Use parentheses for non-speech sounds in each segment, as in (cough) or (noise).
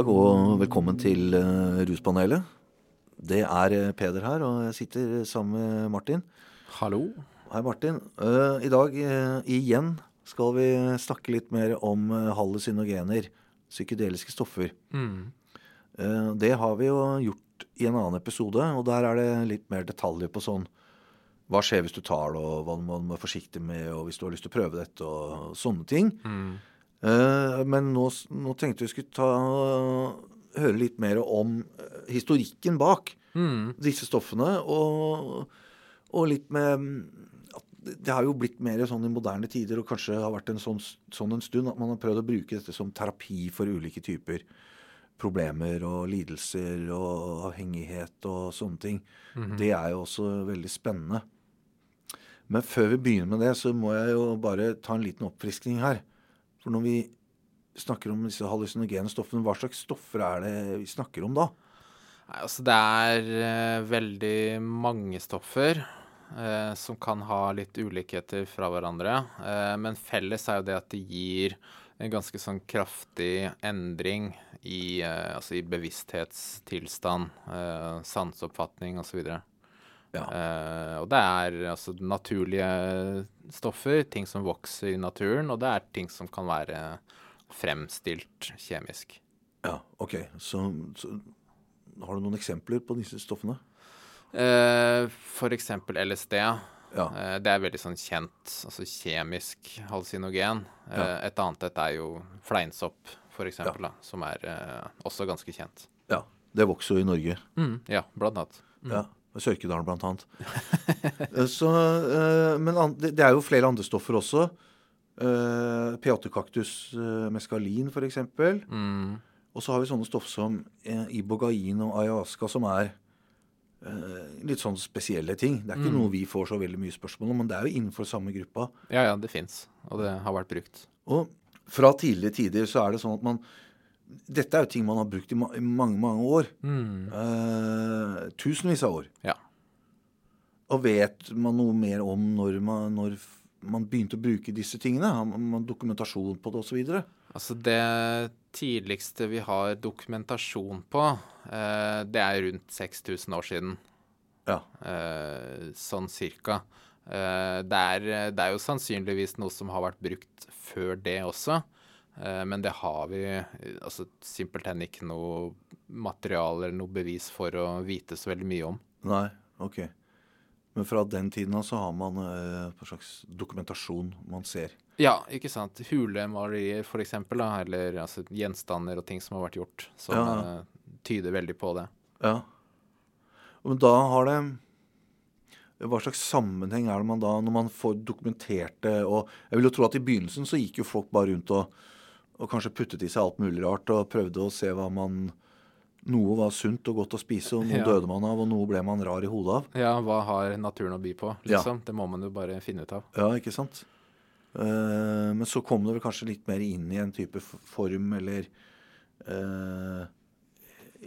God dag og velkommen til uh, Ruspanelet. Det er uh, Peder her, og jeg sitter sammen med Martin. Hallo. Hei, Martin. Uh, I dag igjen skal vi snakke litt mer om hallusinogener, psykedeliske stoffer. Mm. det har vi jo gjort i en annen episode, og der er det litt mer detaljer på sånn hva skjer hvis du tar det, og hva man må være forsiktig med, og hvis du har lyst til å prøve dette, og sånne ting. Mm. Uh, men nå, nå, tenkte vi skulle ta, høre litt mer om uh, historikken bak mm. disse stoffene. Og, og, litt med Det har jo blitt mer sånn i moderne tider, og kanskje har vært en sånn, sånn en stund, at man har prøvd å bruke dette som terapi for ulike typer problemer og lidelser og avhengighet og sånne ting. Mm. Det er jo også veldig spennende. Men før vi begynner med det, så må jeg jo bare ta en liten oppfriskning her. For når vi snakker om disse hallusinogene stoffene, hva slags stoffer er det vi snakker om da? Nei, altså det er uh, veldig mange stoffer uh, som kan ha litt ulikheter fra hverandre. Uh, men felles er jo det at det gir en ganske sånn kraftig endring i, altså i bevissthetstilstand, sanseoppfatning osv. Ja. Uh, og det er altså naturlige stoffer, ting som vokser i naturen, og det er ting som kan være fremstilt kjemisk. Ja, OK. Så, så har du noen eksempler på disse stoffene? Uh, for eksempel LSD. Ja. Uh, det er veldig sånn kjent, altså kjemisk halsinogen. Uh, et annet et er jo fleinsopp, for eksempel, ja. da, som er også ganske kjent. Ja. Det vokser jo i Norge. Mm, ja, blant annet. Mm. Ja. Sørkedalen, annet. Eh, uh, men det, det, er jo flere andre stoffer også. Uh, P8-kaktus, uh, meskalin f.eks. Mm. Og så har vi sånne stoffer som ibogain og ayahuasca, som er litt sånn spesielle ting. Det er ikke mm. noe vi får så veldig mye spørsmål om, men det er jo innenfor samme gruppa. Ja, ja, det fins. Og det har vært brukt. Og fra tidligere tider så er det sånn at man dette er jo ting man har brukt i, ma mange, mange år. Mm. Uh, tusenvis av år. Ja. Og vet man noe mer om når man, når man begynte å bruke disse tingene? Har man dokumentasjon på det osv.? Altså det tidligste vi har dokumentasjon på, uh, det er rundt 6000 år siden. Ja. Uh, sånn cirka. Det er, det, er, jo sannsynligvis noe som har vært brukt før det også. Eh, men det har vi altså simpelthen ikke noe materiale eller noe bevis for å vite så veldig mye om. Nei, ok. Men fra den tiden av så har man eh, slags dokumentasjon man ser? Ja, ikke sant. Hulemalerier f.eks., eller altså, gjenstander og ting som har vært gjort, som ja. uh, tyder veldig på det. Ja. Men da har det hva slags sammenheng er det man da, når man får dokumentert det? og Jeg vil jo tro at i begynnelsen så gikk jo folk bare rundt og og kanskje puttet i seg alt mulig rart og prøvde å se hva man Noe var sunt og godt å spise, og noe ja. døde man av, og noe ble man rar i hodet av. Ja, hva har naturen å by på, liksom? Ja. Det må man jo bare finne ut av. Ja, ikke sant. Uh, men så kom det vel kanskje litt mer inn i en type form eller uh,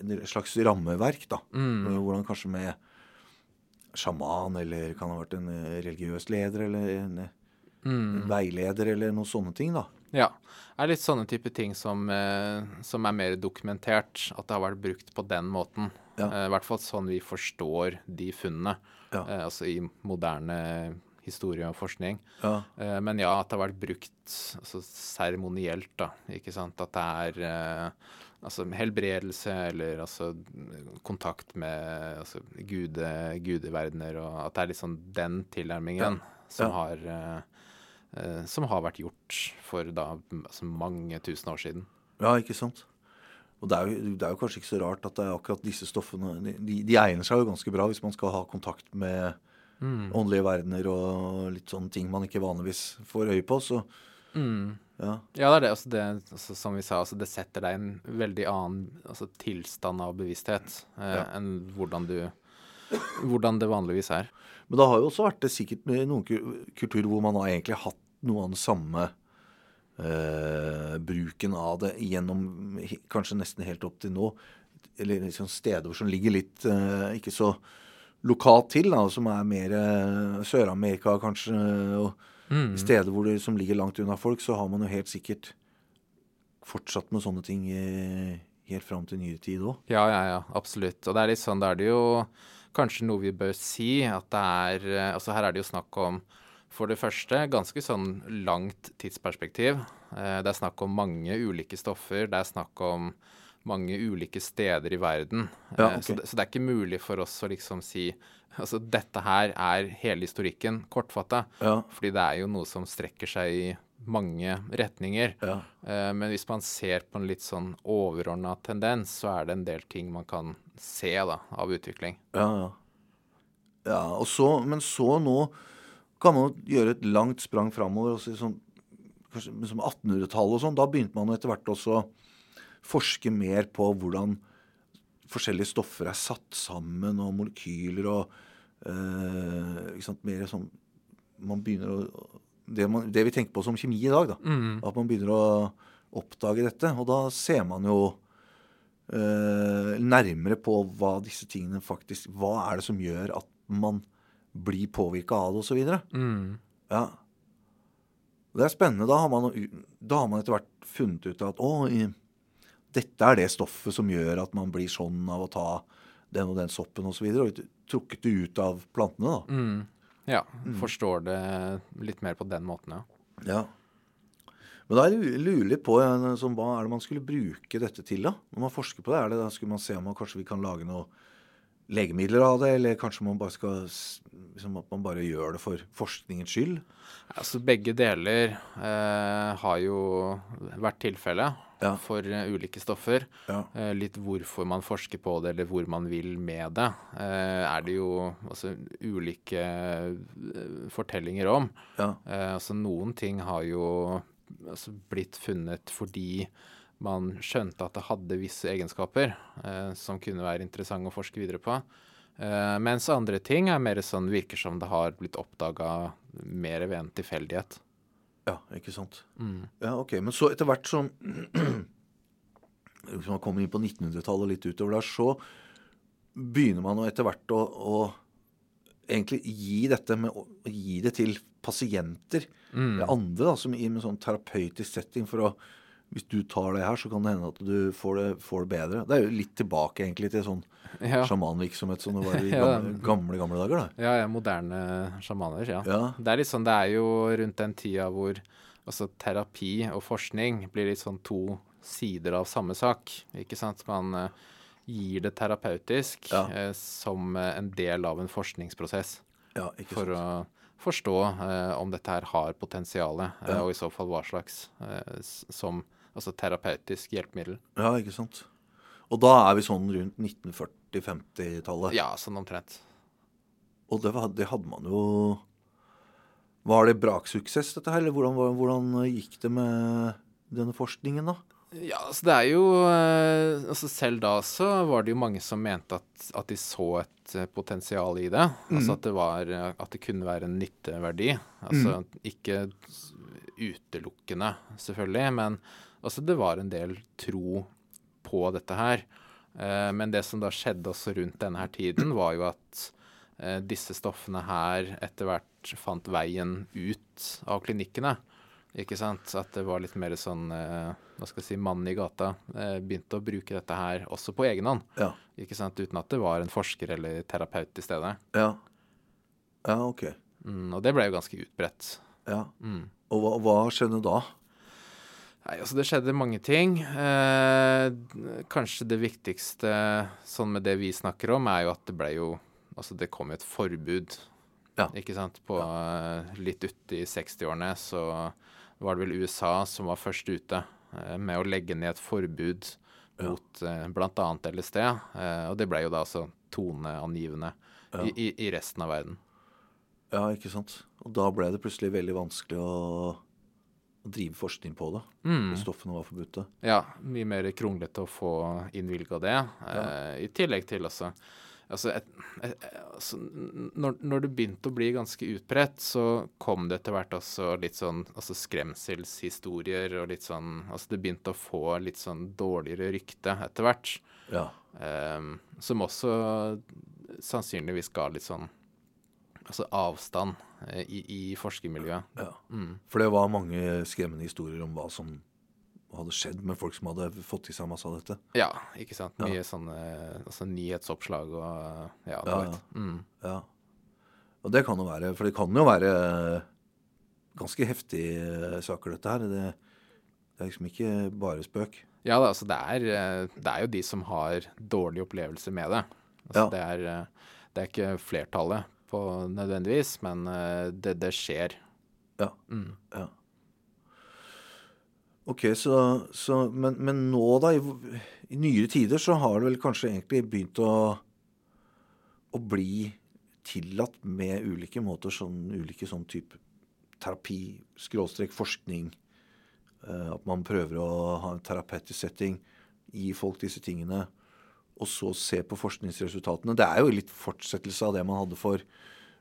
en slags rammeverk, da. Mm. Hvordan kanskje med sjaman, eller kan ha vært en religiøs leder, eller en, mm. en veileder, eller noen sånne ting, da. Ja. Det er litt sånne type ting som, eh, som, er mer dokumentert. At det har vært brukt på den måten. Ja. Eh, I hvert fall sånn vi forstår de funnene. Ja. Eh, altså i moderne historie og forskning. Ja. Men ja, at det har vært brukt altså, seremonielt, da. Ikke sant. At det er altså helbredelse eller altså kontakt med altså, gude, gudeverdener, og at det er liksom den tilnærmingen som har som har vært gjort for da altså mange tusen år siden. Ja, ikke sant. Og det er, jo, det er, jo, kanskje ikke så rart at det er akkurat disse stoffene de, de egner seg jo ganske bra hvis man skal ha kontakt med mm. åndelige verdener og litt sånne ting man ikke vanligvis får øye på. Så mm. ja. ja. det er det. Altså det altså, som vi sa, altså det setter deg i en veldig annen altså, tilstand av bevissthet eh, ja. enn hvordan, du, hvordan det vanligvis er. Men det har jo også vært det sikkert med noen kulturer hvor man har egentlig hatt noe av den samme eh, bruken av det gjennom kanskje nesten helt opp til nå. Eller liksom steder som ligger litt eh, ikke så lokalt til, da, som er mer eh, Sør-Amerika kanskje. og mm. Steder hvor det, som ligger langt unna folk, så har man jo helt sikkert fortsatt med sånne ting helt fram til nyere tid òg. Ja, ja, ja, absolutt. Og det er litt sånn, da er det jo kanskje noe vi bør si, at det er eh, Altså her er det jo snakk om for det første ganske sånn langt tidsperspektiv. Eh, det er snakk om mange ulike stoffer. Det er snakk om mange ulike steder i verden. Ja, okay. så, det, så det er ikke mulig for oss å liksom si Altså dette her er hele historikken, kortfatta. Ja. Fordi det er jo noe som strekker seg i mange retninger. Ja. Eh, Men hvis man ser på en litt sånn overordna tendens, så er det en del ting man kan se da, av utvikling. Ja, ja. ja så, men så nå kan man gjøre et langt sprang framover. Og sånn, kanskje som 1800-tallet og sånn. Da begynte man etter hvert også å forske mer på hvordan forskjellige stoffer er satt sammen, og molekyler og øh, ikke sant, mer sånn Man begynner å det, man, det vi tenker på som kjemi i dag, da. At man begynner å oppdage dette. Og da ser man jo eh, nærmere på hva disse tingene faktisk Hva er det som gjør at man blir påvirka av det, osv. Mm. Ja. Det er spennende. Da har man, da har man etter hvert funnet ut at å, i- dette er det stoffet som gjør at man blir sånn av å ta den og den soppen osv. Og, så videre, og trukket det ut av plantene. da. Mm. Ja, forstår det litt mer på den måten, ja. Ja. Men da er jeg lurer litt på sånn, hva er det man skulle bruke dette til, da? Når man forsker på det, er det da skulle man se om man kanskje vi kan lage noe legemidler av det, eller kanskje man bare skal liksom at man bare gjør det for forskningens skyld? Altså begge deler eh, har jo vært tilfellet Ja. for uh, ulike stoffer. Ja. Eh, litt hvorfor man forsker på det, eller hvor man vil med det, eh, er det jo altså, ulike fortellinger om. Ja. Eh, altså Noen ting har jo altså, blitt funnet fordi man skjønte at det hadde visse egenskaper eh, som kunne være interessante å forske videre på. Eh, mens andre ting er mer sånn virker som det har blitt oppdaga mer ved en tilfeldighet. Ja, ikke sant. Ja, ok. Men så etter hvert som (clears throat) Hvis man kommer inn på 1900-tallet og litt utover der, så begynner man etter hvert å, å egentlig gi dette med å gi det til pasienter. Eller andre da, som i en sånn terapeutisk setting for å hvis du tar det her, så kan det hende at du får det, får det bedre. Det er jo litt tilbake egentlig til sånn Ja. sjamanvirksomhet som det var i (laughs) gamle, gamle, gamle dager. da. Ja, ja, moderne sjamaner, ja. Ja. Det er litt sånn, det er jo rundt den tida hvor altså, terapi og forskning blir litt sånn to sider av samme sak. Ikke sant? Man eh, gir det terapeutisk Ja. eh, som eh, en del av en forskningsprosess Ja, for sant. å forstå eh, om dette her har potensial, eh, og i så fall hva slags, eh, som altså terapeutisk hjelpemiddel. Ja, ikke sant. Og da er vi sånn rundt 1940-50-tallet. Ja, sånn omtrent. Og det, var, det hadde man jo Var det braksuksess, dette her? Eller hvordan, hvordan gikk det med denne forskningen, da? Ja, altså det er jo eh, altså Selv da så var det jo mange som mente at, at de så et eh, potensial i det. Altså at det var eh, At det kunne være en nytteverdi. Altså ikke utelukkende, selvfølgelig, men altså det var en del tro på dette her. Eh, men det som da skjedde også rundt denne her tiden, (clears throat) var jo at eh, disse stoffene her etter hvert fant veien ut av klinikkene. Ikke sant? At det var litt mer sånn eh, Hva skal jeg si Mannen i gata eh, begynte å bruke dette her også på egen hånd. Ja. Ikke sant? Uten at det var en forsker eller terapeut til stede. Ja, ja ok. Mm, og det ble jo ganske utbredt. Ja. Mm. Og hva, hva skjedde da? Nei, altså Det skjedde mange ting. Eh, kanskje det viktigste sånn med det vi snakker om, er jo at det ble jo Altså det kom jo et forbud. Ja. Ikke sant? På ja. litt uti 60-årene så var det vel USA som var først ute eh, med å legge ned et forbud mot eh, bl.a. LSD. Eh, og det ble jo da altså toneangivende Ja. i, i, resten av verden. Ja, ikke sant. Og da ble det plutselig veldig vanskelig å, å drive forskning på det. Mm. Stoffene var forbudte. Ja, mye mer kronglete å få innvilga det. Eh, I tillegg til altså Altså, et, et, altså når, når det begynte å bli ganske utbredt, så kom det etter hvert også litt sånn altså skremselshistorier og litt sånn Altså det begynte å få litt sånn dårligere rykte etter hvert. Ja. Um, som også sannsynligvis ga litt sånn altså avstand eh, i, i forskermiljøet. ja. Mm. For det var mange skremmende historier om hva som hadde skjedd med folk som hadde fått i seg masse av dette. Ja, ikke sant. Ja. Mye sånne altså, nyhetsoppslag og ja, du Ja, vet. Mm. Ja. Og det kan jo være For det kan jo være ganske heftige saker, dette her. Det, det er liksom ikke bare spøk. Ja da, altså det er, eh, det er jo de som har dårlige opplevelser med det. Altså, Ja. det, er, eh, det er ikke flertallet på nødvendigvis, men eh, det, det skjer. Ja. Mm. ja. Ok, så, så men, men nå, da, i, i nyere tider, så har det vel kanskje egentlig begynt å, å bli tillatt med ulike måter, sånn ulike sånn type terapi, skråstrek forskning. eh, at man prøver å ha en terapeutisk setting, gi folk disse tingene, og så se på forskningsresultatene. Det er jo litt fortsettelse av det man hadde for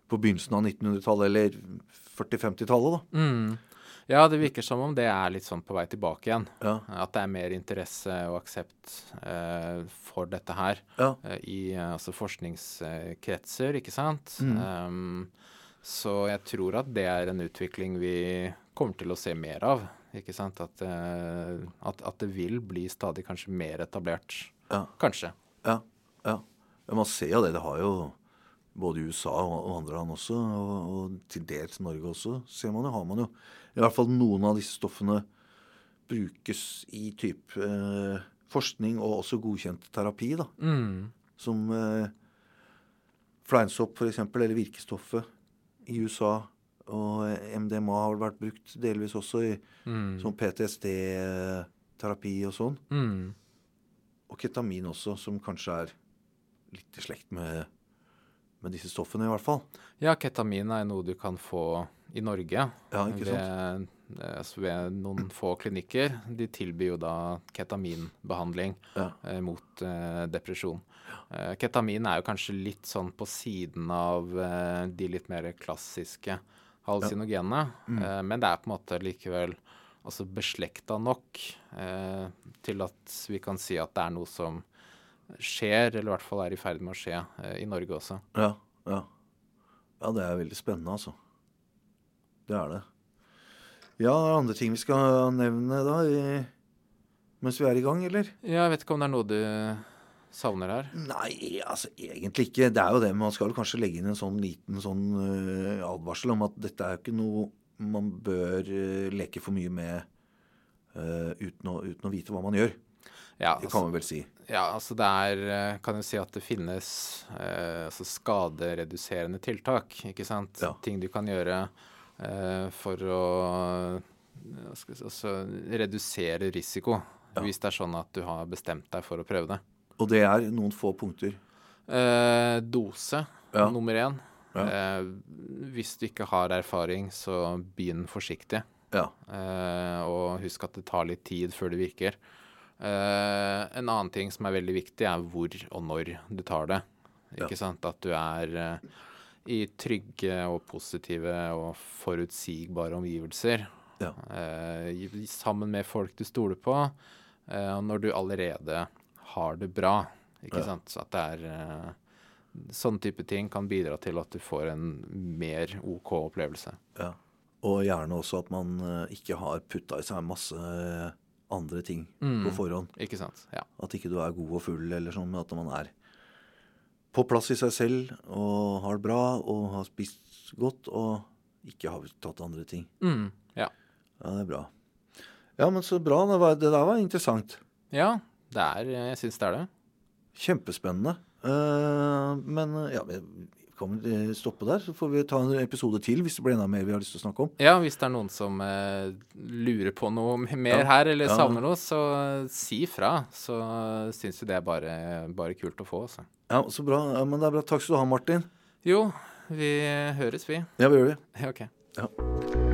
på begynnelsen av 1900-tallet, eller 40-50-tallet, da. Mm. Ja, det virker som om det er litt sånn på vei tilbake igjen. Ja. At det er mer interesse og aksept eh, for dette her Ja. eh, i eh, altså forskningskretser, ikke sant. Mm. Um, så jeg tror at det er en utvikling vi kommer til å se mer av. Ikke sant? At, eh, at, at det vil bli stadig kanskje mer etablert. Ja. Kanskje. Ja, ja. man ser jo det. Det har jo både i USA og andre land også, og, og til dels Norge også, ser man jo, har man jo I hvert fall noen av disse stoffene brukes i type eh, forskning og også godkjent terapi, da. Mm. Som eh, fleinsopp, f.eks., eller virkestoffet i USA. Og eh, MDMA har vært brukt delvis også i Mm. sånn PTSD-terapi og sånn. Mm. Og ketamin også, som kanskje er litt i slekt med, med disse stoffene, i hvert fall. Ja, ketamin er noe du kan få i Norge. Ja? Ved, eh, ved noen få klinikker. De tilbyr jo da ketaminbehandling Ja. eh, mot eh, depresjon. Eh, ketamin er jo kanskje litt sånn på siden av eh, de litt mer klassiske hallusinogenene. Mm. Eh, men det er på en måte likevel altså beslekta nok eh, til at vi kan si at det er noe som skjer, eller i hvert fall er i ferd med å skje i Norge også. Ja, ja. Ja, det er veldig spennende, altså. Det er det. Ja, er andre ting vi skal nevne da, i, mens vi er i gang, eller? Ja, jeg vet ikke om det er noe du savner her. Nei, altså egentlig ikke. Det er jo det, men man skal kanskje legge inn en sånn liten sånn uh, advarsel om at dette er jo ikke noe man bør uh, leke for mye med uh, uten, å, uten å vite hva man gjør. Ja, Det altså, kan man vel si. ja, altså det er Kan jo si at det finnes altså skadereduserende tiltak, ikke sant? Ja. Ting du kan gjøre for å si, altså, redusere risiko. Ja. Hvis det er sånn at du har bestemt deg for å prøve det. Og det er noen få punkter. Eh, dose Ja. nummer én. Ja. Eh, hvis du ikke har erfaring, så begynn forsiktig. Ja. Eh, og husk at det tar litt tid før det virker. Eh, en annen ting som er veldig viktig, er hvor og når du tar det. Ikke sant? At du er eh, i trygge og positive og forutsigbare omgivelser. Ja. Eh, sammen med folk du stoler på. eh, når du allerede har det bra. Ikke Ja. sant? Så at det er eh, Sånne type ting kan bidra til at du får en mer OK opplevelse. ja. Og gjerne også at man øh, ikke har putta i seg masse øh, andre ting Mm. på forhånd. Ikke sant? Ja. At ikke du er god og full, eller sånn, men at man er på plass i seg selv og har det bra og har spist godt og ikke har tatt andre ting. Mm, ja. Ja, det er bra. Ja, men så bra. Det, var, det der var interessant. Ja, det er, jeg syns det er det. Kjempespennende. Uh, men ja, kan vel stoppe der, så får vi ta en episode til hvis det blir enda mer vi har lyst til å snakke om. Ja, hvis det er noen som eh, lurer på noe mer Ja, her, eller ja. savner noe, så si fra. Så uh, syns vi det er bare, bare kult å få, altså. Ja, Så bra. Ja, men det er bra. Takk skal du ha, Martin. Jo, vi høres, vi. Ja, vi gjør det. Ok. Ja.